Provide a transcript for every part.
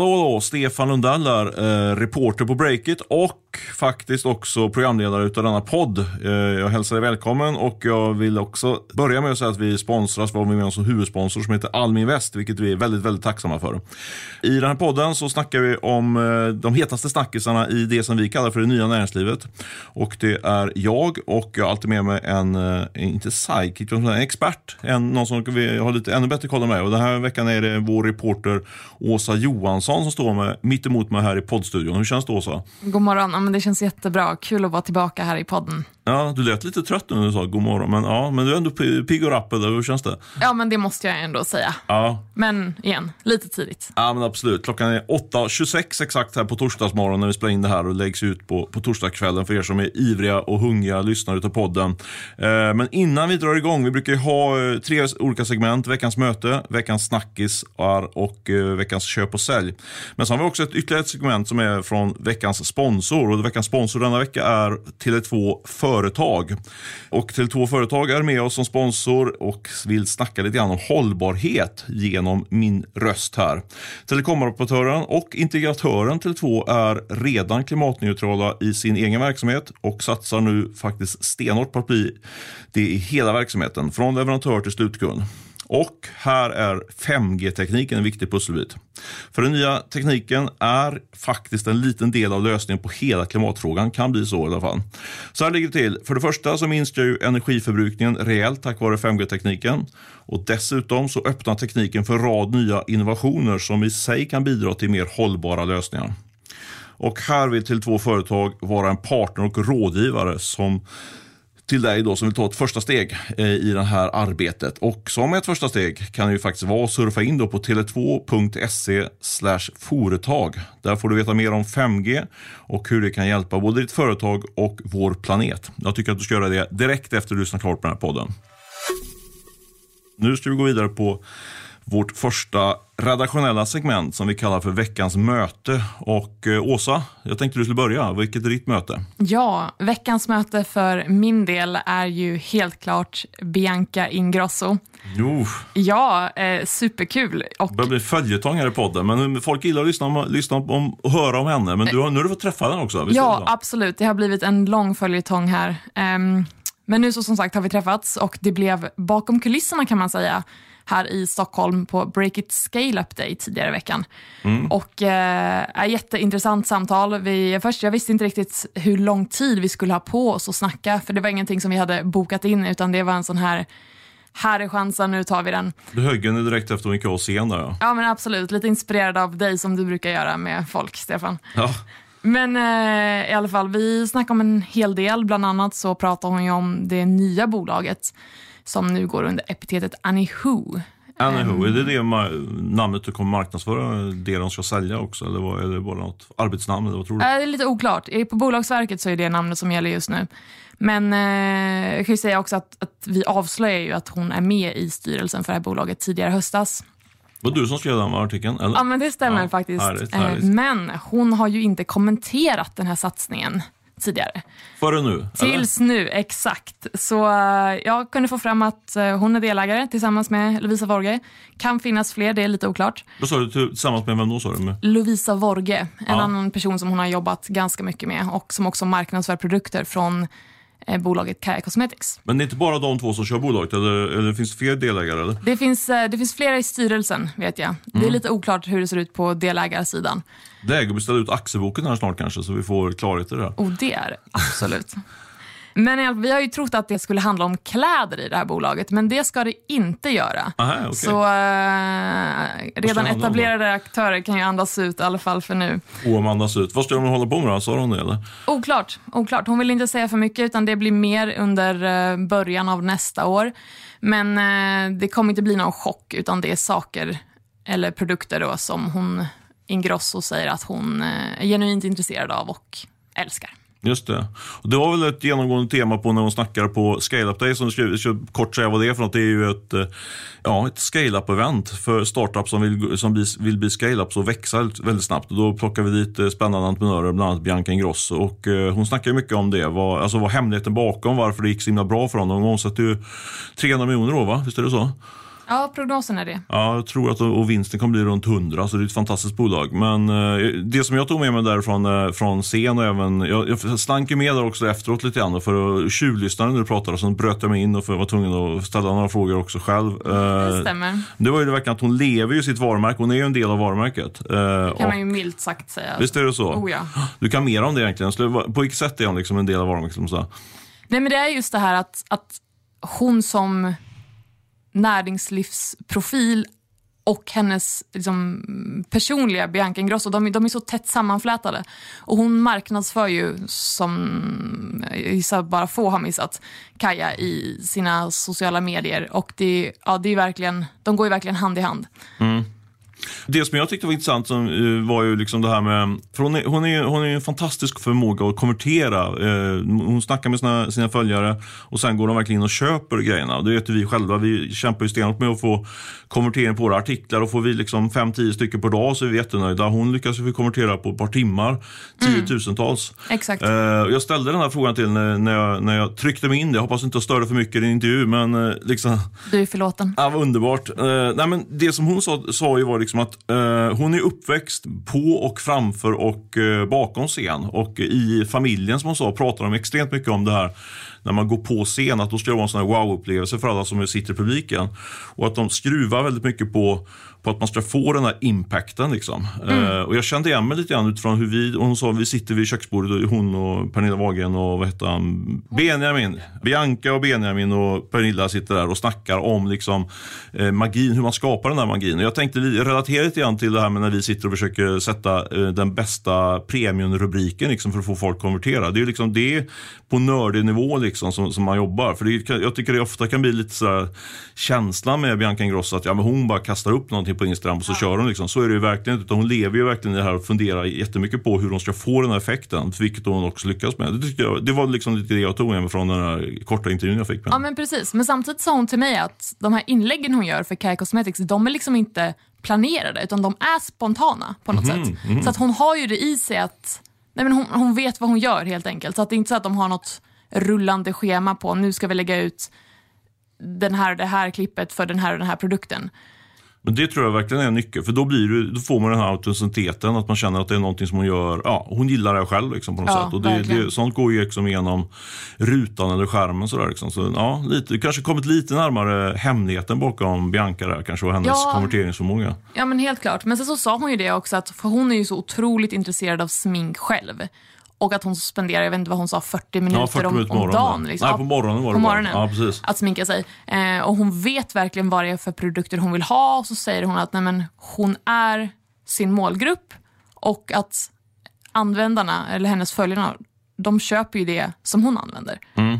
Hallå, då, Stefan Lundell där, eh, reporter på Breakit och faktiskt också programledare utav denna podd. Eh, jag hälsar dig välkommen och jag vill också börja med att säga att vi sponsras, av vi med oss som huvudsponsor som heter Almi Invest, vilket vi är väldigt, väldigt tacksamma för. I den här podden så snackar vi om eh, de hetaste snackisarna i det som vi kallar för det nya näringslivet. Och det är jag och jag har alltid med mig en, eh, inte sidekick, utan en expert, en, någon som vi har lite ännu bättre koll än mig. Och den här veckan är det vår reporter Åsa Johansson som står med, mitt emot mig här i poddstudion. Hur känns det Åsa? God morgon, ja, men det känns jättebra. Kul att vara tillbaka här i podden. Ja, du lät lite trött nu när du sa god morgon, men, ja, men du är ändå pigg och rapp. Hur känns det? Ja, men det måste jag ändå säga. Ja. Men igen, lite tidigt. Ja, men absolut. Klockan är 8.26 exakt här på torsdagsmorgon när vi spelar in det här och läggs ut på, på torsdagskvällen för er som är ivriga och hungriga lyssnare utav podden. Eh, men innan vi drar igång, vi brukar ju ha eh, tre olika segment. Veckans möte, veckans snackisar och eh, veckans köp och sälj. Men så har vi också ett ytterligare segment som är från veckans sponsor. Och veckans sponsor denna vecka är Tele2 Företag. Och Tele2 Företag är med oss som sponsor och vill snacka lite grann om hållbarhet genom min röst här. Telekomoperatören och integratören Tele2 är redan klimatneutrala i sin egen verksamhet och satsar nu faktiskt stenhårt på att bli det i hela verksamheten, från leverantör till slutkund. Och här är 5G-tekniken en viktig pusselbit. För den nya tekniken är faktiskt en liten del av lösningen på hela klimatfrågan, kan bli så i alla fall. Så här ligger det till. För det första så minskar ju energiförbrukningen rejält tack vare 5G-tekniken. Och dessutom så öppnar tekniken för rad nya innovationer som i sig kan bidra till mer hållbara lösningar. Och här vill till två företag vara en partner och rådgivare som till dig då som vill ta ett första steg eh, i det här arbetet. Och som ett första steg kan det ju faktiskt vara att surfa in då på tele2.se företag. Där får du veta mer om 5G och hur det kan hjälpa både ditt företag och vår planet. Jag tycker att du ska göra det direkt efter du lyssnat klart på den här podden. Nu ska vi gå vidare på vårt första redaktionella segment som vi kallar för veckans möte. Och eh, Åsa, jag tänkte du skulle börja. Vilket är ditt möte? Ja, veckans möte för min del är ju helt klart Bianca Ingrosso. Jo. Ja, eh, superkul. Och... Det börjar bli följetong här i podden, men folk gillar att lyssna, om, lyssna om, och höra om henne. Men du har, nu har du fått träffa henne också. ja, absolut. Det har blivit en lång följetong här. Um, men nu så som sagt har vi träffats och det blev bakom kulisserna kan man säga här i Stockholm på Break It Scale Up Day tidigare i veckan. Mm. Och eh, jätteintressant samtal. Vi, först, jag visste inte riktigt hur lång tid vi skulle ha på oss att snacka, för det var ingenting som vi hade bokat in, utan det var en sån här här är chansen, nu tar vi den. Du högg henne direkt efter hon gick av scen där ja. Ja men absolut, lite inspirerad av dig som du brukar göra med folk, Stefan. Ja. Men eh, i alla fall, vi snackade om en hel del. Bland annat så pratade hon ju om det nya bolaget som nu går under epitetet Anywho. Anywho, är det det namnet du kommer marknadsföra det de ska sälja också? Eller är det bara något arbetsnamn? Eller vad tror du? Det är lite oklart. På Bolagsverket så är det namnet som gäller just nu. Men eh, jag kan ju säga också att, att vi avslöjar ju att hon är med i styrelsen för det här bolaget tidigare höstas. Var du som skrev den artikeln? Eller? Ja, men det stämmer ja, faktiskt. Härligt, härligt. Men hon har ju inte kommenterat den här satsningen tidigare. Före nu? Tills nu, exakt. Så uh, jag kunde få fram att uh, hon är delägare tillsammans med Lovisa Vorge. Kan finnas fler, det är lite oklart. Vad sa du tillsammans med vem då? Sa du? Lovisa Vorge, en ja. annan person som hon har jobbat ganska mycket med och som också marknadsför produkter från eh, bolaget Kaja Cosmetics. Men det är inte bara de två som kör bolaget, eller, eller finns det fler delägare? Eller? Det, finns, det finns flera i styrelsen, vet jag. Det är mm. lite oklart hur det ser ut på delägarsidan. Läge att beställa ut aktieboken här snart kanske, så vi får klarhet i det. Och det är absolut. Men vi har ju trott att det skulle handla om kläder i det här bolaget, men det ska det inte göra. Aha, okay. Så eh, redan etablerade aktörer kan ju andas ut, i alla fall för nu. Och om andas ut. Vad ska de hålla på med då? Sa hon det eller? Oklart, oklart. Hon vill inte säga för mycket, utan det blir mer under eh, början av nästa år. Men eh, det kommer inte bli någon chock, utan det är saker eller produkter då som hon Ingrosso säger att hon eh, är genuint intresserad av och älskar. Just det. Och det var väl ett genomgående tema på när hon snackar på Scale Up Day. Som du ska kort säga vad det är för något. Det är ju ett, eh, ja, ett scale-up-event för startups som vill, som vill, vill bli scale-ups och växa väldigt snabbt. Och då plockar vi dit eh, spännande entreprenörer, bland annat Bianca Ingrosso. Och eh, hon snackar mycket om det. Vad, alltså vad hemligheten bakom varför det gick så himla bra för honom. Hon omsätter ju 300 miljoner då, va? Visst är det så? Ja, prognosen är det. Ja, jag tror att och vinsten kommer bli runt 100, så det är ett fantastiskt bolag. Men eh, det som jag tog med mig därifrån eh, från scen och även, jag, jag slank ju med där också efteråt lite grann för att tjuvlyssna när du pratade och sen bröt jag mig in och för, var tvungen att ställa några frågor också själv. Det eh, stämmer. Det var ju det verkligen att hon lever ju sitt varumärke, hon är ju en del av varumärket. Det kan man ju milt sagt säga. Visst är det så? Oh, ja. Du kan mer om det egentligen. På vilket sätt är hon liksom en del av varumärket? Nej men det är just det här att, att hon som näringslivsprofil och hennes liksom, personliga Bianca Ingrosso, de, de är så tätt sammanflätade. Och hon marknadsför ju, som jag gissar bara få har missat, Kaja i sina sociala medier. Och det, ja, det är verkligen, de går ju verkligen hand i hand. Mm. Det som jag tyckte var intressant som, uh, var ju liksom det här med... För hon är, hon är, hon är en fantastisk förmåga att konvertera. Uh, hon snackar med sina, sina följare och sen går de verkligen in och köper grejerna. Det vet vi själva. Vi kämpar ju stenhårt med att få konvertering på våra artiklar och får vi liksom 5-10 stycken per dag så är vi jättenöjda. Hon lyckas vi konvertera på ett par timmar, tiotusentals. Mm. Exakt. Uh, jag ställde den här frågan till när, när, jag, när jag tryckte mig in. Jag hoppas inte jag störde för mycket i din intervju, men liksom... Du är förlåten. Ja, underbart. nej, men det som hon sa, sa ju var liksom liksom att eh, hon är uppväxt på och framför och eh, bakom scen. Och i familjen som hon sa pratar de extremt mycket om det här när man går på scen, att då ska det vara en sån här wow-upplevelse för alla som sitter i publiken. Och att de skruvar väldigt mycket på på att man ska få den här impacten. Liksom. Mm. Uh, och jag kände igen mig lite grann utifrån hur vi, och hon sa vi sitter vid köksbordet, hon och Pernilla Wagen och vad heter han, Benjamin. Bianca och Benjamin och Pernilla sitter där och snackar om liksom, uh, magin, hur man skapar den här magin. Och jag tänkte relatera lite grann till det här med när vi sitter och försöker sätta uh, den bästa premiumrubriken liksom, för att få folk att konvertera. Det är liksom det på nördig nivå liksom, som, som man jobbar. För det, jag tycker det ofta kan bli lite sådär känslan med Bianca Ingrosso att ja, men hon bara kastar upp någonting på Instagram och så ja. kör hon. Liksom. Så är det ju verkligen Utan hon lever ju verkligen i det här och funderar jättemycket på hur hon ska få den här effekten. Vilket hon också lyckas med. Det, jag, det var liksom lite det jag tog med mig från den här korta intervjun jag fick med Ja men precis. Men samtidigt sa hon till mig att de här inläggen hon gör för Kai Cosmetics, de är liksom inte planerade utan de är spontana på något mm, sätt. Mm. Så att hon har ju det i sig att nej men hon, hon vet vad hon gör helt enkelt. Så att det är inte så att de har något rullande schema på nu ska vi lägga ut den här och det här klippet för den här och den här produkten. Men det tror jag verkligen är en nyckel, för då, blir det, då får man den här autenticiteten, att man känner att det är någonting som hon gör, ja, hon gillar det själv liksom, på något ja, sätt. Och det, det, sånt går ju liksom igenom rutan eller skärmen sådär. Liksom. Så, ja, lite, kanske kommit lite närmare hemligheten bakom Bianca där kanske och hennes ja, konverteringsförmåga. Ja men helt klart. Men sen så sa hon ju det också, att för hon är ju så otroligt intresserad av smink själv. Och att hon spenderar, jag vet inte vad hon sa, 40 minuter, ja, 40 minuter om, om dagen. Liksom. Nej, på morgonen var det på morgonen, ja, precis. Att sminka sig. Eh, och hon vet verkligen vad det är för produkter hon vill ha. Och så säger hon att nej, men, hon är sin målgrupp och att användarna, eller hennes följare, de köper ju det som hon använder. Mm.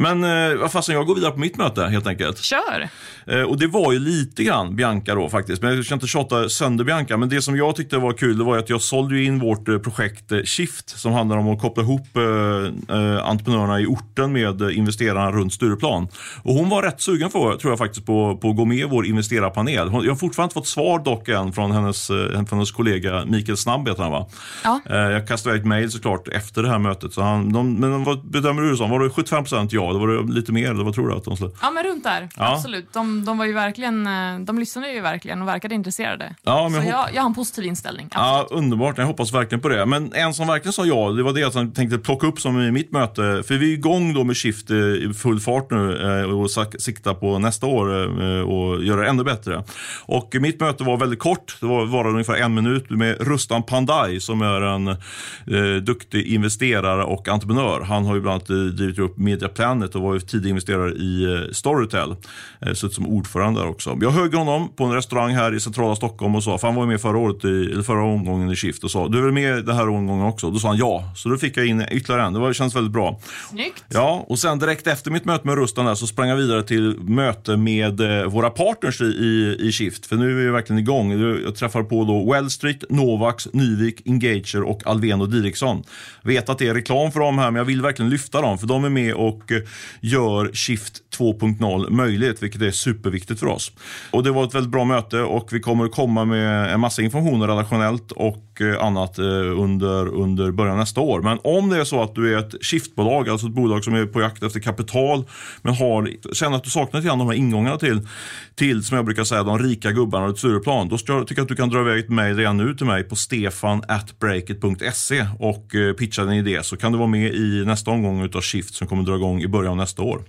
Men eh, fasen, jag går vidare på mitt möte helt enkelt. Kör! Eh, och det var ju lite grann Bianca då faktiskt. Men jag ska inte tjata sönder Bianca. Men det som jag tyckte var kul det var att jag sålde in vårt eh, projekt eh, Shift som handlar om att koppla ihop eh, eh, entreprenörerna i orten med investerarna runt Stureplan. Och hon var rätt sugen för, tror jag faktiskt på, på att gå med i vår investerarpanel. Hon, jag har fortfarande inte fått svar dock än från hennes, från hennes kollega Mikael Snabb heter han va? Ja. jag kastade ett mejl såklart efter det här mötet. Så han, de, men vad bedömer du det som? Var det 75% ja? Eller var det lite mer? Eller vad tror du att de slår? Ja, men runt där. Ja. Absolut. De, de, var ju verkligen, eh, de lyssnade ju verkligen och verkade intresserade. Ja, men så jag, jag har en positiv inställning. Absolut. Ja, underbart. Jag hoppas verkligen på det. Men en som verkligen sa ja, det var det jag tänkte plocka upp som i mitt möte. För vi är igång då med Shift i full fart nu eh, och siktar på nästa år eh, och göra det ännu bättre. Och mitt möte var väldigt kort. Det var, var ungefär en minut med Rustan Pandai som är en eh, duktig investerare och entreprenör. Han har ju bland annat drivit upp Media Planet och var ju tidig investerare i eh, Storytel. Eh, suttit som ordförande där också. Jag högg honom på en restaurang här i centrala Stockholm och sa, för han var med förra året, i, eller förra omgången i Shift och sa, du är väl med den här omgången också? Då sa han ja, så då fick jag in ytterligare en. Det var, känns väldigt bra. Snyggt. Ja, och sen direkt efter mitt möte med Rustan där, så sprang jag vidare till möte med eh, våra partners i, i, i Shift. För nu är vi verkligen igång. Jag träffar på då Wellstreet, Novax, Nyvik, Engager och Alvén och Diriksson. Vet att det är reklam för dem här, men jag vill verkligen lyfta dem, för de är med och gör Shift 2.0 möjligt, vilket är superviktigt för oss. Och Det var ett väldigt bra möte och vi kommer komma med en massa information relationellt och eh, annat eh, under, under början av nästa år. Men om det är så att du är ett shiftbolag, alltså ett bolag som är på jakt efter kapital, men har, känner att du saknar lite de här ingångarna till, till, som jag brukar säga, de rika gubbarna och ett Stureplan. Då tycker jag att du kan dra iväg ett mejl redan nu till mig på stefanatbreakit.se och eh, pitcha din idé så kan du vara med i nästa omgång av Shift som kommer dra igång i början av nästa år.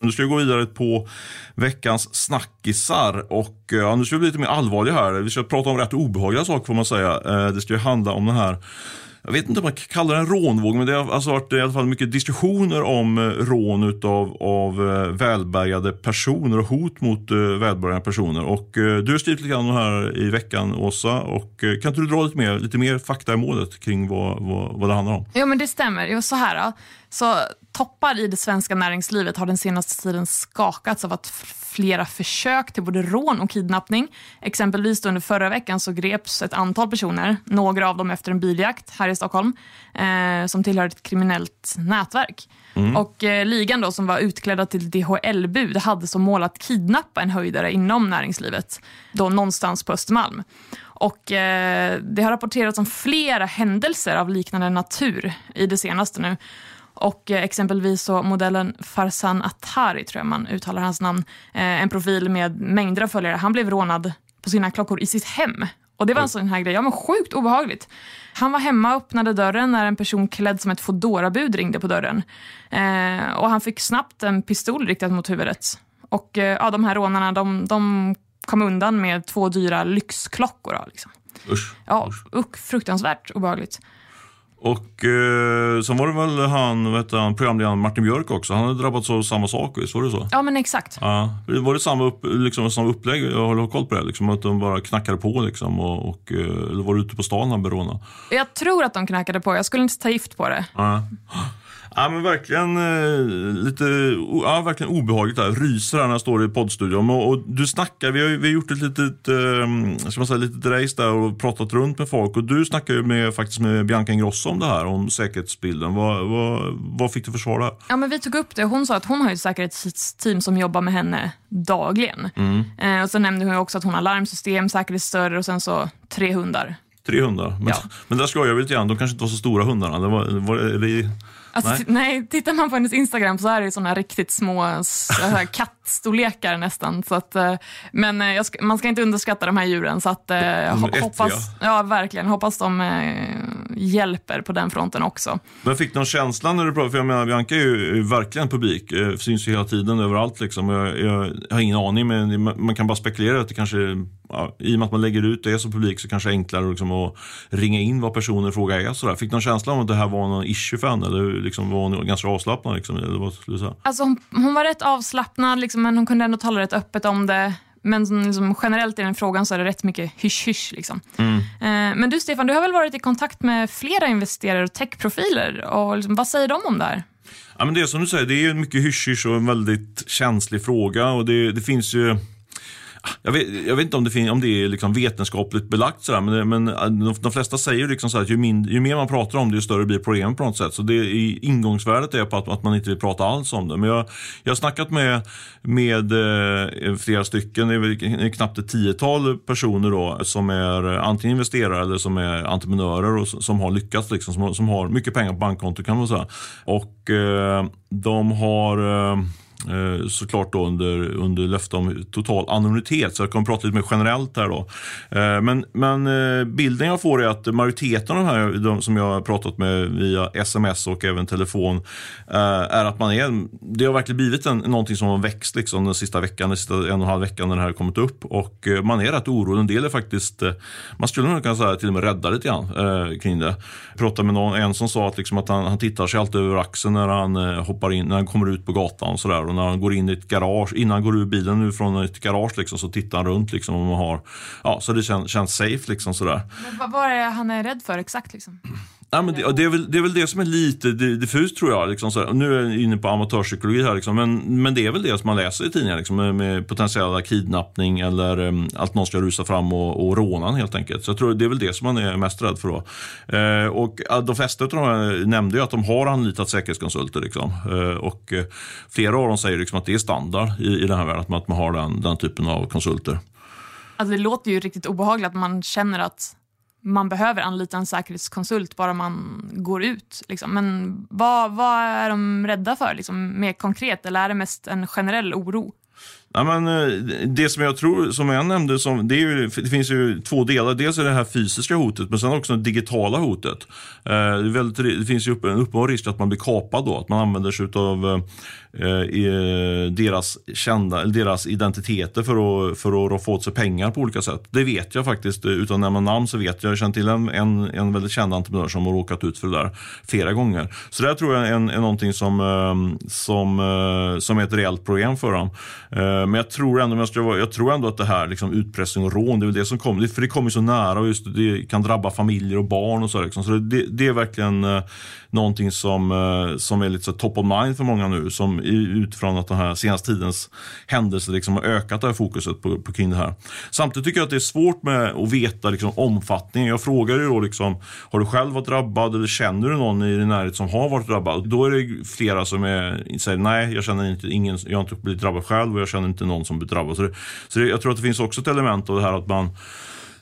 Nu ska vi gå vidare på veckans snackisar och ja, nu ska vi bli lite mer allvarliga här. Vi ska prata om rätt obehagliga saker får man säga. Eh, det ska ju handla om den här jag vet inte om man kallar det en rånvåg, men det har alltså varit i alla fall mycket diskussioner om eh, rån utav, av eh, välbärgade personer och hot mot välbärgade personer. Och du har skrivit lite grann här i veckan, Åsa. Och kan inte du dra lite mer, lite mer fakta i målet kring vad, vad, vad det handlar om? Jo, men det stämmer. Jo, så här, så toppar i det svenska näringslivet har den senaste tiden skakats av att flera försök till både rån och kidnappning. Exempelvis under förra veckan så greps ett antal personer, några av dem efter en biljakt här i Stockholm, eh, som tillhör ett kriminellt nätverk. Mm. Och eh, Ligan då, som var utklädda till DHL-bud hade som mål att kidnappa en höjdare inom näringslivet, då någonstans på Östermalm. Och eh, Det har rapporterats om flera händelser av liknande natur i det senaste nu. Och eh, exempelvis så modellen Farsan Atari, tror jag man uttalar hans namn, eh, en profil med mängder av följare. Han blev rånad på sina klockor i sitt hem. Och det var en sån här grej, ja men sjukt obehagligt. Han var hemma och öppnade dörren när en person klädd som ett fodora-bud ringde på dörren. Eh, och han fick snabbt en pistol riktad mot huvudet. Och eh, ja, de här rånarna, de, de kom undan med två dyra lyxklockor. Liksom. Usch. Ja, usch, fruktansvärt obehagligt. Och eh, sen var det väl han, vet han programledaren Martin Björk också. Han hade drabbats av samma sak, visst var det så? Ja, men exakt. Ja. Var det samma, upp, liksom, samma upplägg? Jag har koll på det. Liksom, att de bara knackade på liksom, och, och, eh, eller var du ute på stan han blev rånad? Jag tror att de knackade på. Jag skulle inte ta gift på det. Ja. Ja, men verkligen eh, lite ja, verkligen obehagligt där. Ryser här när jag står i poddstudion. Och, och, du snackar, vi har, vi har gjort ett litet, eh, ska man säga, litet race där och pratat runt med folk. Och du snackar ju med, faktiskt med Bianca Ingrosso om det här, om säkerhetsbilden. Vad, vad, vad fick du för svar där? Ja, men vi tog upp det. Hon sa att hon har ett säkerhetsteam som jobbar med henne dagligen. Mm. Eh, och så nämnde hon också att hon har larmsystem, säkerhetsdörrar och sen så tre hundar. Tre hundar? Men, ja. men där skojar vi lite grann, de kanske inte var så stora hundarna. Det var, var det, Alltså, nej. tittar man på hennes Instagram så är det såna riktigt små kattstorlekar nästan. Så att, eh, men eh, ska, man ska inte underskatta de här djuren. Så att, eh, ho hoppas, ja, verkligen. Hoppas de hjälper på den fronten också. Men fick någon känsla när du pratade? För jag menar, Bianca är ju verkligen publik. Syns ju hela tiden överallt. Liksom. Jag, jag, jag har ingen aning, men man kan bara spekulera att det kanske ja, i och med att man lägger ut det som publik så kanske det är enklare liksom att ringa in vad personer frågar är. Sådär. Fick någon känsla om att det här var någon issue för henne? Eller liksom var hon ganska avslappnad? Liksom, eller vad skulle du säga? Alltså, hon, hon var rätt avslappnad, liksom, men hon kunde ändå tala rätt öppet om det. Men liksom, generellt i den frågan så är det rätt mycket hysch-hysch. Liksom. Mm. Eh, men du Stefan, du har väl varit i kontakt med flera investerare och techprofiler. Och liksom, vad säger de om det här? Ja, men det är som du säger, det är mycket hysch-hysch och en väldigt känslig fråga. Och det, det finns ju jag vet, jag vet inte om det, om det är liksom vetenskapligt belagt, sådär, men, men äh, de, de flesta säger liksom så att ju, min, ju, mer man pratar om det, ju större blir problemet på något sätt. Så det, ingångsvärdet är på att, att, man inte vill prata alls om det. Men jag, jag har snackat med, med eh, flera stycken, det är knappt ett tiotal personer då, som är antingen investerare eller som är entreprenörer och som har lyckats, liksom, som, som har mycket pengar på bankkonto kan man säga. Och eh, de har Eh, Eh, såklart då under, under löfte om total anonymitet. Så jag kommer prata lite mer generellt här då. Eh, men, men eh, bilden jag får är att majoriteten av de här de som jag har pratat med via sms och även telefon är att man är, det har verkligen blivit en, någonting som har växt liksom den sista veckan, den sista en och en halv veckan när det här har kommit upp. Och man är rätt orolig. En del är faktiskt, man skulle nog kunna säga till och med rädda lite grann kring det. Jag pratade med någon, en som sa att, liksom att han, han tittar sig alltid över axeln när han hoppar in, när han kommer ut på gatan och sådär när han går in i ett garage, innan han går ur bilen nu från ett garage liksom, så tittar han runt liksom om man har, ja så det kän, känns safe liksom sådär. Men vad, vad är det han är rädd för exakt liksom? Ja, men det, det, är väl, det är väl det som är lite diffust tror jag. Liksom, så, nu är jag inne på amatörpsykologi här, liksom, men, men det är väl det som man läser i tidningar liksom, med, med potentiella kidnappning eller um, att någon ska rusa fram och, och råna helt enkelt. Så jag tror det är väl det som man är mest rädd för då. Eh, och de flesta av dem nämnde ju att de har anlitat säkerhetskonsulter. Liksom. Eh, och eh, flera av dem säger liksom att det är standard i, i den här världen, att man, att man har den, den typen av konsulter. Alltså det låter ju riktigt obehagligt att man känner att man behöver anlita en säkerhetskonsult bara man går ut. Liksom. Men vad, vad är de rädda för, liksom, mer konkret? Eller är det mest en generell oro? Ja, men, eh, det som jag tror, som jag nämnde, som, det, ju, det, finns ju två delar. Dels är det här fysiska hotet, men sen också det digitala hotet. Eh, det, väldigt, det, finns ju en uppenbar risk att man blir kapad då, att man använder sig av eh, eh, deras, kända, deras identiteter för att, för att roffa åt sig pengar på olika sätt. Det vet jag faktiskt, eh, utan att nämna namn så vet jag. Jag känner till en, en, en väldigt känd entreprenör som har råkat ut för det där flera gånger. Så det tror jag är, är någonting som, som, som är ett reellt problem för dem. Eh, Eh, men jag tror ändå, jag, vara, jag tror ändå att det här liksom utpressning och rån, det är väl det som kommer. För det kommer så nära och just det kan drabba familjer och barn och så. Liksom. Så det, det är verkligen eh, någonting som, eh, som är lite så top of mind för många nu. Som utifrån att den här senaste tidens händelser liksom har ökat det här fokuset på, på kring det här. Samtidigt tycker jag att det är svårt med att veta liksom omfattningen. Jag frågar ju då liksom, har du själv varit drabbad eller känner du någon i din närhet som har varit drabbad? Då är det flera som är, säger nej, jag känner inte, ingen, jag har inte blivit drabbad själv och jag känner inte någon som blivit drabbad. Så, det, så det, jag tror att det finns också ett element av det här att man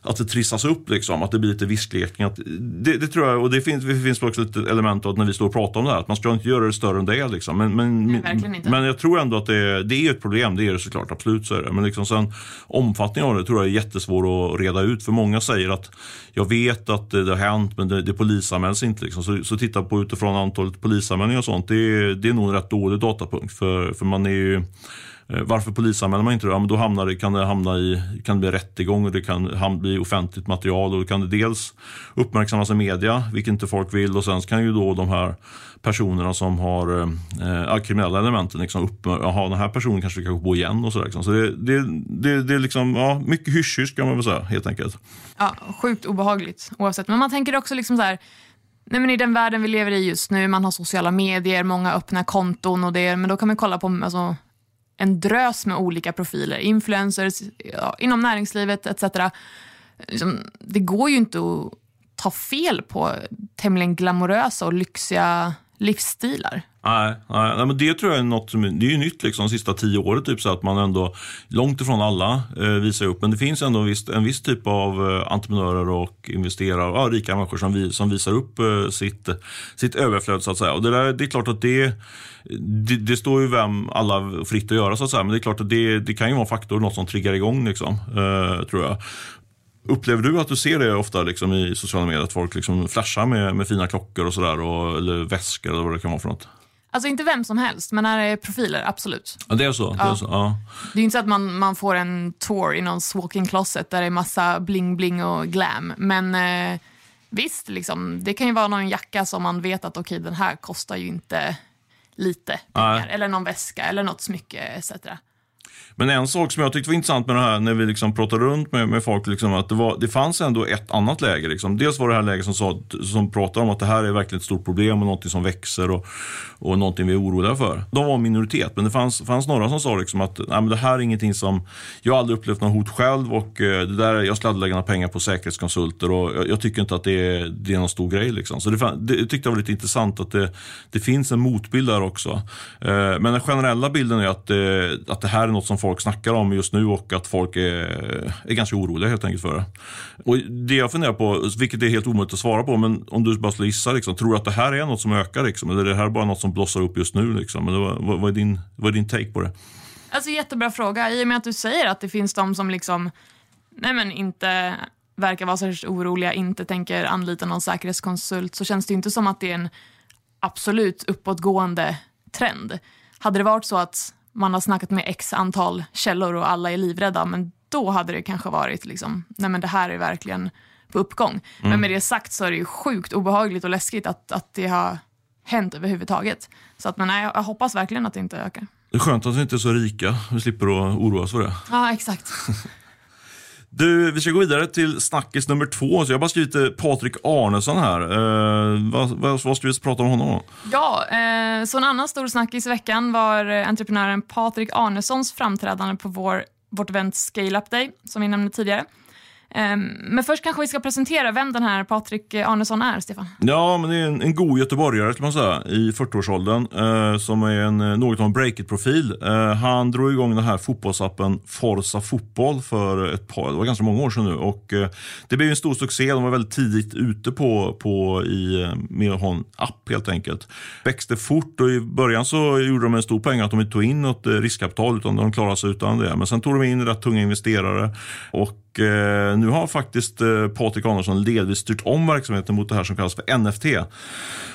att det trissas upp, liksom, att det blir lite visklekning. Det, det, tror jag, och det finns, det finns också ett element av när vi står och pratar om det här, att man ska inte göra det större än det är. Liksom. Men, men, Nej, men jag tror ändå att det, det är ett problem, det är det såklart, absolut så är det. Men liksom sen, omfattningen av det tror jag är jättesvår att reda ut, för många säger att jag vet att det, det har hänt, men det, det polisanmäls inte. Liksom. Så, så titta på utifrån antalet polisanmälningar och sånt, det, det är nog en rätt dålig datapunkt, för, för man är ju Eh, varför polisanmäler man inte det? Ja, men då hamnar det, kan det hamna i kan det bli rättegång och det kan bli offentligt material och då kan det dels uppmärksammas i media, vilket inte folk vill och sen kan ju då de här personerna som har eh, eh kriminella elementen liksom upp, jaha den här personen kanske vi kan gå igen och sådär. Liksom. Så det, det, det, det är liksom, ja, mycket hysch kan man väl säga helt enkelt. Ja, sjukt obehagligt oavsett. Men man tänker också liksom så här, Nej, men I den världen vi lever i just nu, man har sociala medier, många öppna konton och det, men då kan man kolla på alltså, en drös med olika profiler, influencers ja, inom näringslivet etc. Liksom, det går ju inte att ta fel på tämligen glamorösa och lyxiga livsstilar. Nej, nej, men det tror jag är något som det är ju nytt liksom, de sista tio åren. Typ, så att man ändå långt ifrån alla eh, visar upp. Men det finns ändå en viss, en viss typ av eh, entreprenörer och investerare, ja, rika människor som, vi, som visar upp eh, sitt, sitt överflöd. så att säga. Och det, där, det är klart att det, det, det, står ju vem alla fritt att göra så att säga. Men det är klart att det, det kan ju vara en faktor, något som triggar igång liksom, eh, tror jag. Upplever du att du ser det ofta liksom, i sociala medier, att folk liksom flashar med, med fina klockor och sådär, eller väskor eller vad det kan vara för något? Alltså inte vem som helst, men när det är profiler, absolut. Ja, det är så? Ja. Det är, så, ja. det är inte så att man, man får en tour i någons walk-in closet där det är massa bling-bling och glam. Men eh, visst, liksom, det kan ju vara någon jacka som man vet att okej, okay, den här kostar ju inte lite pengar. Nej. Eller någon väska eller något smycke etc. Men en sak som jag tyckte var intressant med det här när vi liksom pratade runt med, med folk, liksom, att det, var, det fanns ändå ett annat läge. Liksom. Dels var det här läget som, sa, som pratade om att det här är verkligen ett stort problem och någonting som växer och, och någonting vi är oroliga för. De var minoritet, men det fanns, fanns några som sa liksom att Nej, men det här är ingenting som, jag har aldrig upplevt något hot själv och eh, det där, jag skulle aldrig lägga några pengar på säkerhetskonsulter och jag, jag, tycker inte att det är, det är någon stor grej. Liksom. Så det, det tyckte jag var lite intressant att det, det finns en motbild där också. Eh, men den generella bilden är att, eh, att det här är något som folk snackar om just nu och att folk är, är ganska oroliga helt enkelt för det. Och det jag funderar på, vilket är helt omöjligt att svara på, men om du bara skulle gissa, liksom, tror du att det här är något som ökar? Liksom, eller är det här bara något som blossar upp just nu? Liksom? Eller vad, vad, är din, vad är din take på det? Alltså Jättebra fråga. I och med att du säger att det finns de som liksom, nej men inte verkar vara särskilt oroliga, inte tänker anlita någon säkerhetskonsult, så känns det inte som att det är en absolut uppåtgående trend. Hade det varit så att man har snackat med x antal källor och alla är livrädda, men då hade det kanske varit liksom, nej men det här är verkligen på uppgång. Mm. Men med det sagt så är det ju sjukt obehagligt och läskigt att, att det har hänt överhuvudtaget. Så att, men nej, jag hoppas verkligen att det inte ökar. Det är skönt att vi inte är så rika, vi slipper att oroa oss för det. Ja, exakt. Du, vi ska gå vidare till snackis nummer två. Så jag har bara skrivit Patrik Arnesson här. Eh, vad, vad, vad ska vi prata om honom? Ja, eh, så en annan stor snackis i veckan var eh, entreprenören Patrik Arnessons framträdande på vår, vårt event Scale Up Day, som vi nämnde tidigare. Ehm, men först kanske vi ska presentera vem den här Patrik Arnesson är, Stefan. Ja, men det är en, en god göteborgare skulle man säga, i 40-årsåldern eh, som är en, eh, något av en breakit-profil. Eh, han drog igång den här fotbollsappen Forza Fotboll för ett par, det var ganska många år sedan nu och eh, det blev en stor succé. De var väldigt tidigt ute på, på i, eh, med att ha en app helt enkelt. Växte fort och i början så gjorde de en stor poäng att de inte tog in något eh, riskkapital utan de klarade sig utan det. Men sen tog de in rätt tunga investerare och eh, nu har faktiskt eh, Patrik Andersson delvis styrt om verksamheten mot det här som kallas för NFT.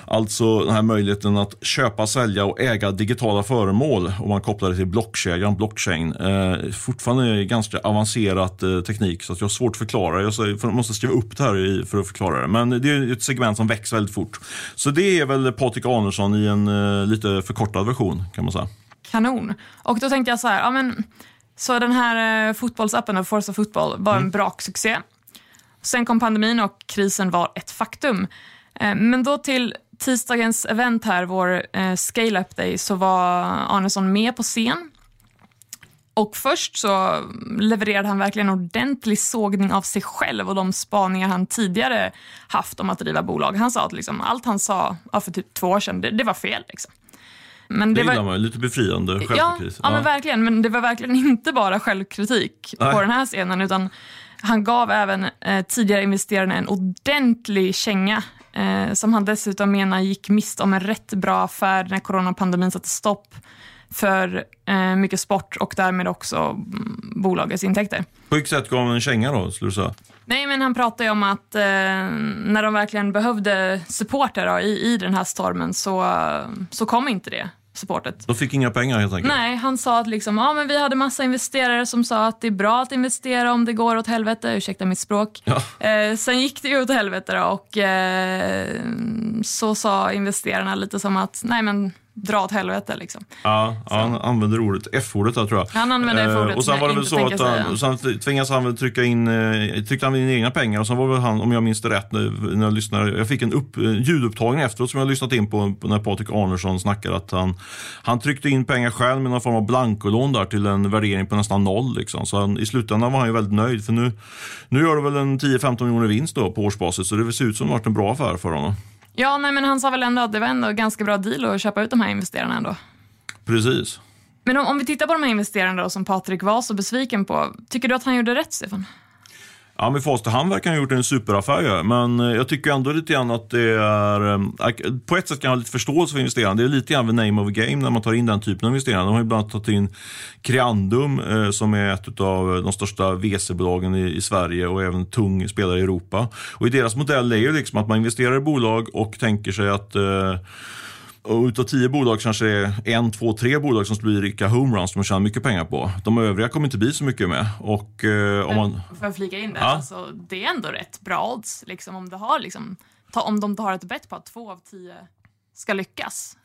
Alltså den här möjligheten att köpa, sälja och äga digitala föremål om man kopplar det till blockkedjan, blockchain. Eh, fortfarande ganska avancerad eh, teknik så att jag har svårt att förklara. Jag måste skriva upp det här i, för att förklara det. Men det är ett segment som växer väldigt fort. Så det är väl Patrik Andersson i en eh, lite förkortad version kan man säga. Kanon. Och då tänkte jag så här, ja men så den här eh, fotbollsappen, Forza Fotboll, var en mm. braksuccé. Sen kom pandemin och krisen var ett faktum. Eh, men då till tisdagens event här, vår eh, Scale Up Day, så var Arnesson med på scen. Och först så levererade han verkligen en ordentlig sågning av sig själv och de spaningar han tidigare haft om att driva bolag. Han sa att liksom, allt han sa för typ två år sedan, det, det var fel. Liksom. Men det, det var man, lite befriande självkritik. Ja, ja, men verkligen. Men det var verkligen inte bara självkritik Nej. på den här scenen, utan han gav även eh, tidigare investerarna en ordentlig känga eh, som han dessutom menar gick miste om en rätt bra affär när coronapandemin satte stopp för eh, mycket sport och därmed också mm, bolagets intäkter. På vilket sätt gav han en känga då, skulle du säga? Nej, men han pratade ju om att eh, när de verkligen behövde supporter då, i, i den här stormen så, så kom inte det supportet. De fick inga pengar helt enkelt? Nej, han sa att liksom, ja, men vi hade massa investerare som sa att det är bra att investera om det går åt helvete. Ursäkta mitt språk. Ja. Eh, sen gick det ju åt helvete då, och eh, så sa investerarna lite som att nej men dra åt helvete. Liksom. Ja, han använder ordet, F-ordet där tror jag. Han använder F-ordet eh, Och sen var det väl så att han, sen tvingades han väl trycka in, eh, tryckte han in egna pengar och sen var väl han, om jag minns det rätt, när jag lyssnade, jag fick en upp, ljudupptagning efteråt som jag lyssnat in på när Patrik Arnersson snackade att han, han tryckte in pengar själv med någon form av blankolån där till en värdering på nästan noll. Liksom. Så han, i slutändan var han ju väldigt nöjd för nu, nu gör det väl en 10-15 miljoner vinst då på årsbasis så det ser ut som det varit en bra affär för honom. Ja, nej, men han sa väl ändå att det var ändå ganska bra deal att köpa ut de här investerarna ändå. Precis. Men om, om vi tittar på de här investerarna då, som Patrik var så besviken på. Tycker du att han gjorde rätt, Stefan? Ja, men fast verkar ha gjort en superaffär. Men eh, jag tycker ändå lite grann att det är... Eh, på ett sätt kan jag ha lite förståelse för investerarna. Det är lite grann the name of the game när man tar in den typen av investerare. De har ju bland annat tagit in Creandum eh, som är ett av de största VC-bolagen i, Sverige och även tung spelare i Europa. Och i deras modell är ju liksom att man investerar i bolag och tänker sig att och utav tio bolag kanske det är en, två, tre bolag som blir rika homeruns som man tjänar mycket pengar på. De övriga kommer inte bli så mycket med. Och, eh, om man... Får jag flika in det? Ja. Alltså, det är ändå rätt bra odds liksom, om, det har, liksom, ta, om de har ett bett på att två av tio ska lyckas.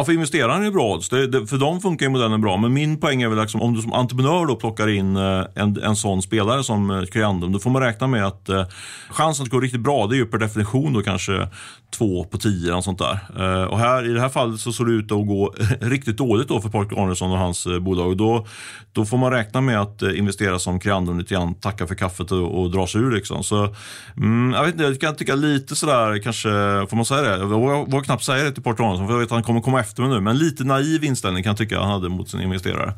Ja, för investeraren är det bra odds. Det, det, för dem funkar ju modellen bra. Men min poäng är väl liksom, om du som entreprenör då plockar in eh, en, en sån spelare som eh, Creandum, då får man räkna med att eh, chansen att gå riktigt bra, det är ju per definition då kanske två på tio eller sånt där. Eh, och här, i det här fallet så såg det ut att gå eh, riktigt dåligt då för Parker Arnesson och hans eh, bolag. Då, då får man räkna med att eh, investera som Creandum lite grann, tacka för kaffet och, och dra sig ur liksom. Så, mm, jag vet inte, jag kan tycka lite sådär kanske, får man säga det? Jag vågar knappt säga det till Parker Arnesson för jag vet att han kommer komma efter mig nu. Men lite naiv inställning kan jag tycka han hade mot sina investerare.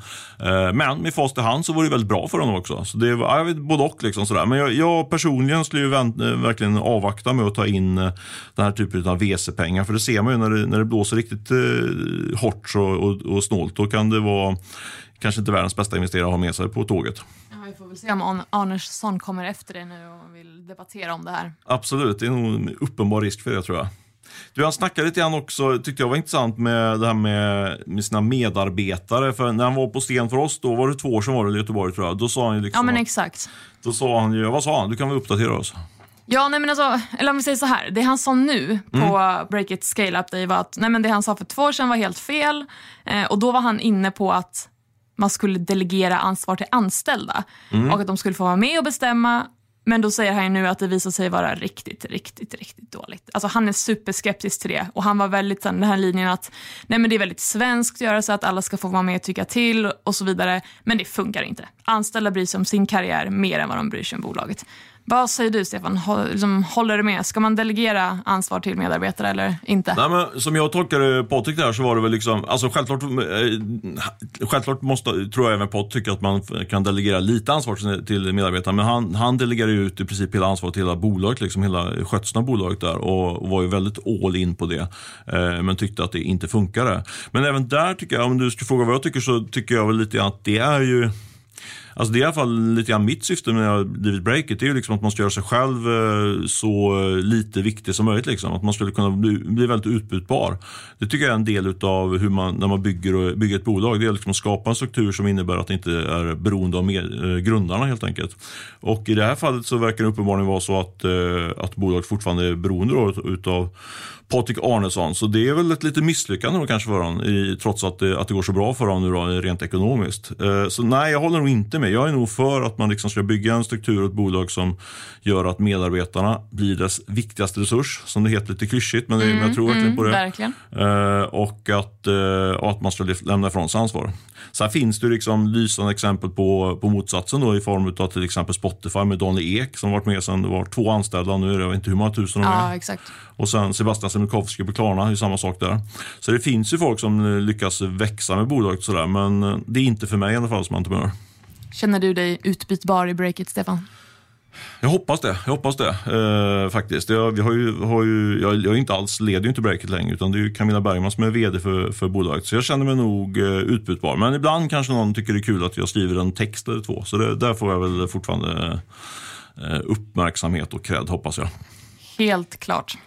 Men med fast i hand så var det väldigt bra för honom också. Så det var, jag vet, både och liksom sådär. Men jag, jag personligen skulle ju vänt, verkligen avvakta med att ta in den här typen av VC-pengar. För det ser man ju när det, när det blåser riktigt eh, hårt och, och, och snålt. Då kan det vara kanske inte världens bästa investerare att ha med sig på tåget. Ja, vi får väl se om Arnesson kommer efter det nu och vill debattera om det här. Absolut, det är nog en uppenbar risk för det tror jag. Du, han snackade lite grann också, tyckte jag var intressant med det här med, med sina medarbetare. För när han var på scen för oss, då var det två år sedan var det i Göteborg tror jag. Då sa han ju liksom Ja men exakt. Då sa han ju, vad sa han? Du kan väl uppdatera oss? Ja, nej men alltså, eller om vi säger så här. Det han sa nu på mm. Break It Scale Up Day var att nej men det han sa för två år sedan var helt fel. Eh, och då var han inne på att man skulle delegera ansvar till anställda och att de skulle få vara med och bestämma men då säger han ju nu att det visar sig vara riktigt, riktigt, riktigt dåligt. Alltså han är superskeptisk till det och han var väldigt den här linjen att nej men det är väldigt svenskt att göra så att alla ska få vara med och tycka till och så vidare. Men det funkar inte. Anställda bryr sig om sin karriär mer än vad de bryr sig om bolaget. Vad säger du Stefan? Liksom, håller du med? Ska man delegera ansvar till medarbetare eller inte? Nej, men som jag tolkade Patrik där så var det väl liksom, alltså självklart, eh, självklart måste, tror jag även Patrik tycker att man kan delegera lite ansvar till medarbetarna, men han, han delegerar ju ut i princip hela ansvaret till hela bolaget, liksom hela skötseln av bolaget där och, och var ju väldigt all in på det, eh, men tyckte att det inte funkade. Men även där tycker jag, om du skulle fråga vad jag tycker så tycker jag väl lite att det är ju Alltså det är i alla fall lite grann mitt syfte med att blivit breaket. Det är ju liksom att man ska göra sig själv eh, så eh, lite viktig som möjligt. Liksom. Att man skulle kunna bli, bli väldigt utbytbar. Det tycker jag är en del av hur man, när man bygger, bygger ett bolag. Det är liksom att skapa en struktur som innebär att det inte är beroende av med, eh, grundarna helt enkelt. Och i det här fallet så verkar det uppenbarligen vara så att, eh, att bolaget fortfarande är beroende då, utav Patrik Arnesson. Så det är väl ett litet misslyckande då kanske för honom, trots att det, att det går så bra för honom nu då, rent ekonomiskt. Eh, så nej, jag håller nog inte med. Jag är nog för att man liksom ska bygga en struktur och ett bolag som gör att medarbetarna blir dess viktigaste resurs, som det heter lite klyschigt, men, mm, men jag tror verkligen mm, på det. Verkligen. Eh, och, att, eh, och att man ska lämna ifrån sig ansvar. Sen finns det liksom lysande exempel på, på motsatsen då, i form av till exempel Spotify med Daniel Ek som varit med sedan det var två anställda. Nu är det jag vet inte hur många tusen de är. Ja, exakt. Och sen Sebastian Semikowski på Klarna, är samma sak där. Så det finns ju folk som lyckas växa med bolaget sådär, men eh, det är inte för mig i alla fall som entreprenör. Känner du dig utbytbar i Breakit, Stefan? Jag hoppas det. Jag hoppas det eh, faktiskt. Jag, vi har ju, har ju, jag, jag inte alls, leder ju inte Breakit längre utan det är Camilla Bergman som är VD för, för bolaget. Så jag känner mig nog eh, utbytbar. Men ibland kanske någon tycker det är kul att jag skriver en text eller två. Så det, där får jag väl fortfarande eh, uppmärksamhet och cred hoppas jag. Helt klart.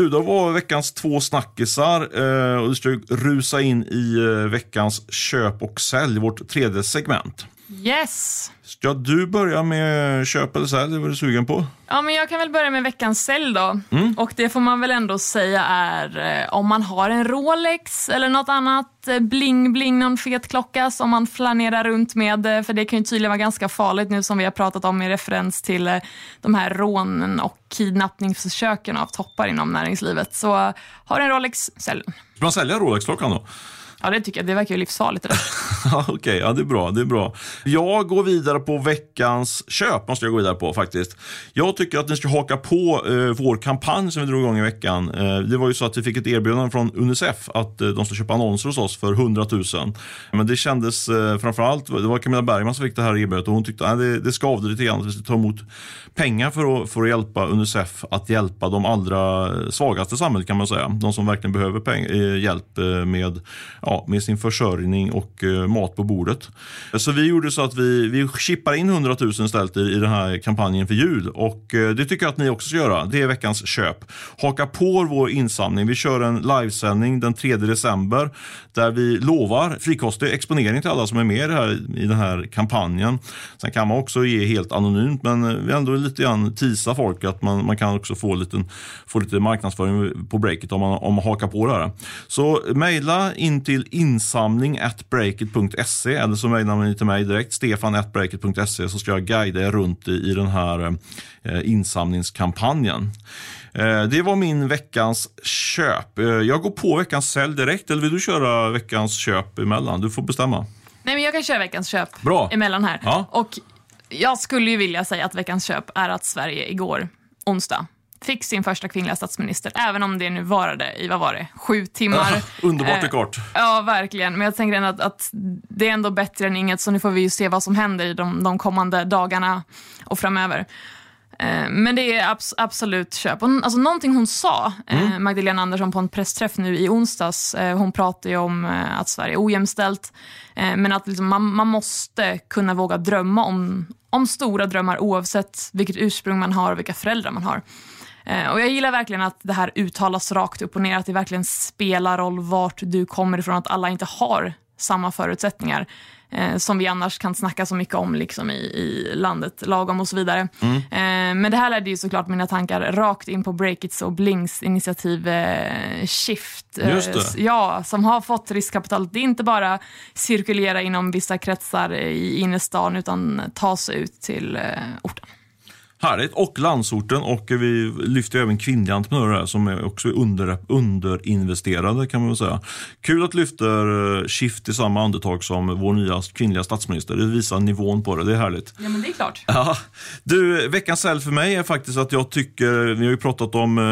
Du, då var veckans två snackisar eh, och vi ska rusa in i eh, veckans köp och sälj, vårt tredje segment. Yes! Ska du börja med köp eller sälj? Vad är du sugen på? Ja, men jag kan väl börja med veckans sälj då. Mm. Och det får man väl ändå säga är eh, om man har en Rolex eller något annat bling-bling, någon fet klocka som man flanerar runt med. För det kan ju tydligen vara ganska farligt nu som vi har pratat om i referens till de här rånen och kidnappningsförsöken av toppar inom näringslivet. Så har en Rolex, sälj. Ska man sälja Rolex-klockan då? Ja, det tycker jag. Det verkar ju livsfarligt. Okej, okay, ja, det är bra. Det är bra. Jag går vidare på veckans köp. måste jag gå vidare på faktiskt. Jag tycker att ni ska haka på eh, vår kampanj som vi drog igång i veckan. Eh, det var ju så att vi fick ett erbjudande från Unicef att eh, de ska köpa annonser hos oss för 100 000. Men det kändes eh, framförallt, det var Camilla Bergman som fick det här erbjudandet och hon tyckte att det, det skavde lite grann att vi skulle ta emot pengar för att, för att hjälpa Unicef att hjälpa de allra eh, svagaste i samhället kan man säga. De som verkligen behöver peng, eh, hjälp eh, med ja, med sin försörjning och eh, mat på bordet. Så vi gjorde så att vi, vi chippar in 100 000 istället i, i den här kampanjen för jul och eh, det tycker jag att ni också ska göra. Det är veckans köp. Haka på vår insamling. Vi kör en livesändning den 3 december där vi lovar frikostig exponering till alla som är med här, i den här kampanjen. Sen kan man också ge helt anonymt men eh, vi ändå lite grann tisa folk att man, man kan också få, lite, få lite marknadsföring på breaket om man, om man hakar på det här. Så mejla in till till insamling breakit.se eller så mejlar ni till mig direkt, stefan.breakit.se så ska jag guida er runt i, i den här eh, insamlingskampanjen. Eh, det var min veckans köp. Eh, jag går på veckans sälj direkt eller vill du köra veckans köp emellan? Du får bestämma. Nej, men jag kan köra veckans köp Bra. emellan här. Ja. Och jag skulle ju vilja säga att veckans köp är att Sverige igår, onsdag, fick sin första kvinnliga statsminister, även om det nu varade i, vad var det, sju timmar. Underbart och kort. Eh, ja, verkligen. Men jag tänker att, att det är ändå bättre än inget, så nu får vi ju se vad som händer i de, de kommande dagarna och framöver. Eh, men det är abs absolut köp. Hon, alltså, någonting hon sa, eh, mm. Magdalena Andersson, på en pressträff nu i onsdags. Eh, hon pratade om att Sverige är ojämställt, men att liksom man, man, måste kunna våga drömma om, om stora drömmar oavsett vilket ursprung man har och vilka föräldrar man har. Eh, och jag gillar verkligen att det här uttalas rakt upp och ner, att det verkligen spelar roll vart du kommer ifrån, att alla inte har samma förutsättningar eh, som vi annars kan snacka så mycket om liksom i, i landet lagom och så vidare. Mm. Eh, men det här ledde ju såklart mina tankar rakt in på Breakits och Blinks initiativ eh, Shift. eh, Just det. s- Ja, som har fått riskkapitalet. Inte bara cirkulera inom vissa kretsar i innerstan utan ta sig ut till eh, orten. Härligt. Och landsorten och vi lyfter även kvinnliga entreprenörer här som är också under, underinvesterade kan man väl säga. Kul att lyfter eh, Shift i samma andetag som vår nya kvinnliga statsminister. Det visar nivån på det. Det är härligt. Ja, men det är klart. Ja, du, veckans sälj för mig är faktiskt att jag tycker, vi har ju pratat om eh,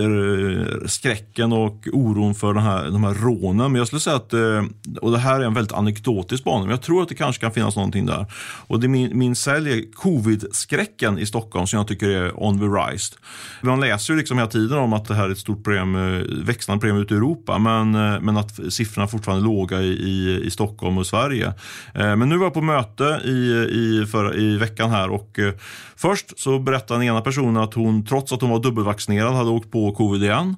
eh, skräcken och oron för den här, de här rånen, men jag skulle säga att, eh, och det här är en väldigt anekdotisk bana, men jag tror att det kanske kan finnas någonting där. Och det är min, min sälj är covid-skräcken i Stockholm som jag tycker är on the rise. Man läser ju liksom hela tiden om att det här är ett stort problem, eh, växande problem ute i Europa, men, eh, men att siffrorna fortfarande är låga i, i, i Stockholm och Sverige. Eh, men nu var jag på möte i, i, för, i veckan här och först så berättade den ena personen att hon trots att hon var dubbelvaccinerad hade åkt på covid igen.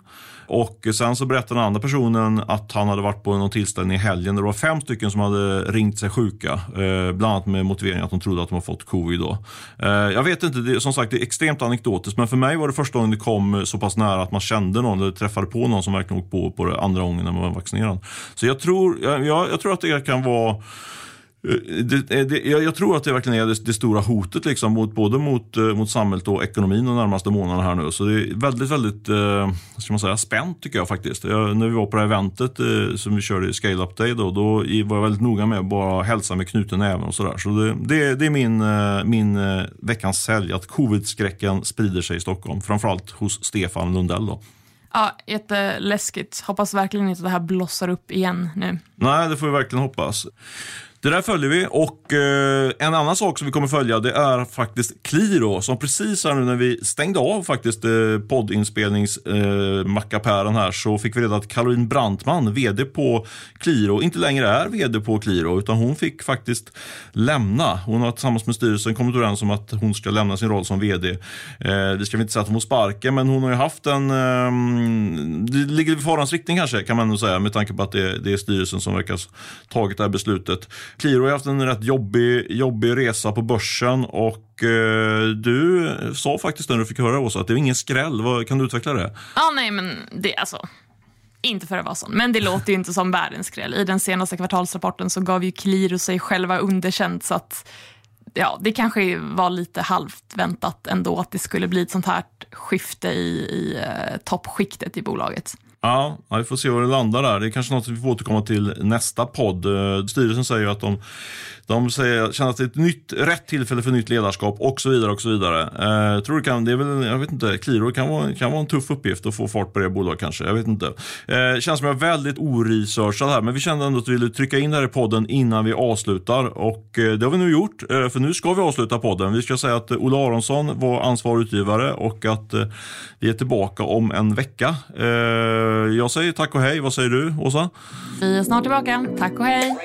Och sen så berättade den andra personen att han hade varit på någon tillställning i helgen där det var fem stycken som hade ringt sig sjuka. Eh, bland annat med motiveringen att de trodde att de har fått covid. Då. Eh, jag vet inte, det, som sagt det är extremt anekdotiskt men för mig var det första gången det kom så pass nära att man kände någon eller träffade på någon som verkligen åkt på på det andra gången när man var vaccinerad. Så jag tror, jag, jag, jag tror att det kan vara det, det, jag, tror att det verkligen är det, det stora hotet liksom mot, både mot, eh, mot samhället och ekonomin de närmaste månaderna här nu. Så det är väldigt, väldigt eh, ska man säga, spänt tycker jag faktiskt. Jag, när vi var på det här eventet eh, som vi körde i Scale Up Day då, då var jag väldigt noga med att bara hälsa med knuten näven och sådär. Så det, det, det är min, eh, min eh, veckans sälj, att covid-skräcken sprider sig i Stockholm. Framförallt hos Stefan Lundell då. Ja, jätteläskigt. Hoppas verkligen inte att det här blossar upp igen nu. Nej, det får vi verkligen hoppas. Det där följer vi och eh, en annan sak som vi kommer följa det är faktiskt Qliro som precis här nu när vi stängde av faktiskt eh, poddinspelningsmackapären eh, här så fick vi reda att Caroline Brantman, VD på Qliro, inte längre är VD på Qliro utan hon fick faktiskt lämna. Hon har tillsammans med styrelsen kommit överens om att hon ska lämna sin roll som VD. Eh, det ska vi inte säga att hon får sparken men hon har ju haft en, eh, det ligger i farans riktning kanske kan man nog säga med tanke på att det, det är styrelsen som verkar ha tagit det här beslutet. Qliro har haft en rätt jobbig, jobbig resa på börsen och eh, du sa faktiskt när du fick höra Åsa att det är ingen skräll. Vad, kan du utveckla det? Ja, nej, men det alltså... Inte för att vara sån, men det låter ju inte som världens skräll. I den senaste kvartalsrapporten så gav ju Qliro sig själva underkänt så att ja, det kanske var lite halvt väntat ändå att det skulle bli ett sånt här skifte i, i eh, toppskiktet i bolaget. Ja, vi får se var det landar där. Det är kanske något vi får återkomma till nästa podd. Eh, styrelsen säger ju att de, de säger, känner att det är ett nytt, rätt tillfälle för nytt ledarskap och så vidare. och så vidare. Eh, tror det kan, det är väl, jag vet inte, Kliro kan vara, kan vara en tuff uppgift att få fart på det bolaget kanske. Jag vet inte. Eh, känns som jag är väldigt oresearchad här, men vi kände ändå att vi ville trycka in det här i podden innan vi avslutar och eh, det har vi nu gjort. Eh, för nu ska vi avsluta podden. Vi ska säga att eh, Ola Aronsson var ansvarig utgivare och att eh, vi är tillbaka om en vecka. Eh, jag säger tack och hej. Vad säger du, Åsa? Vi är snart tillbaka. Tack och hej!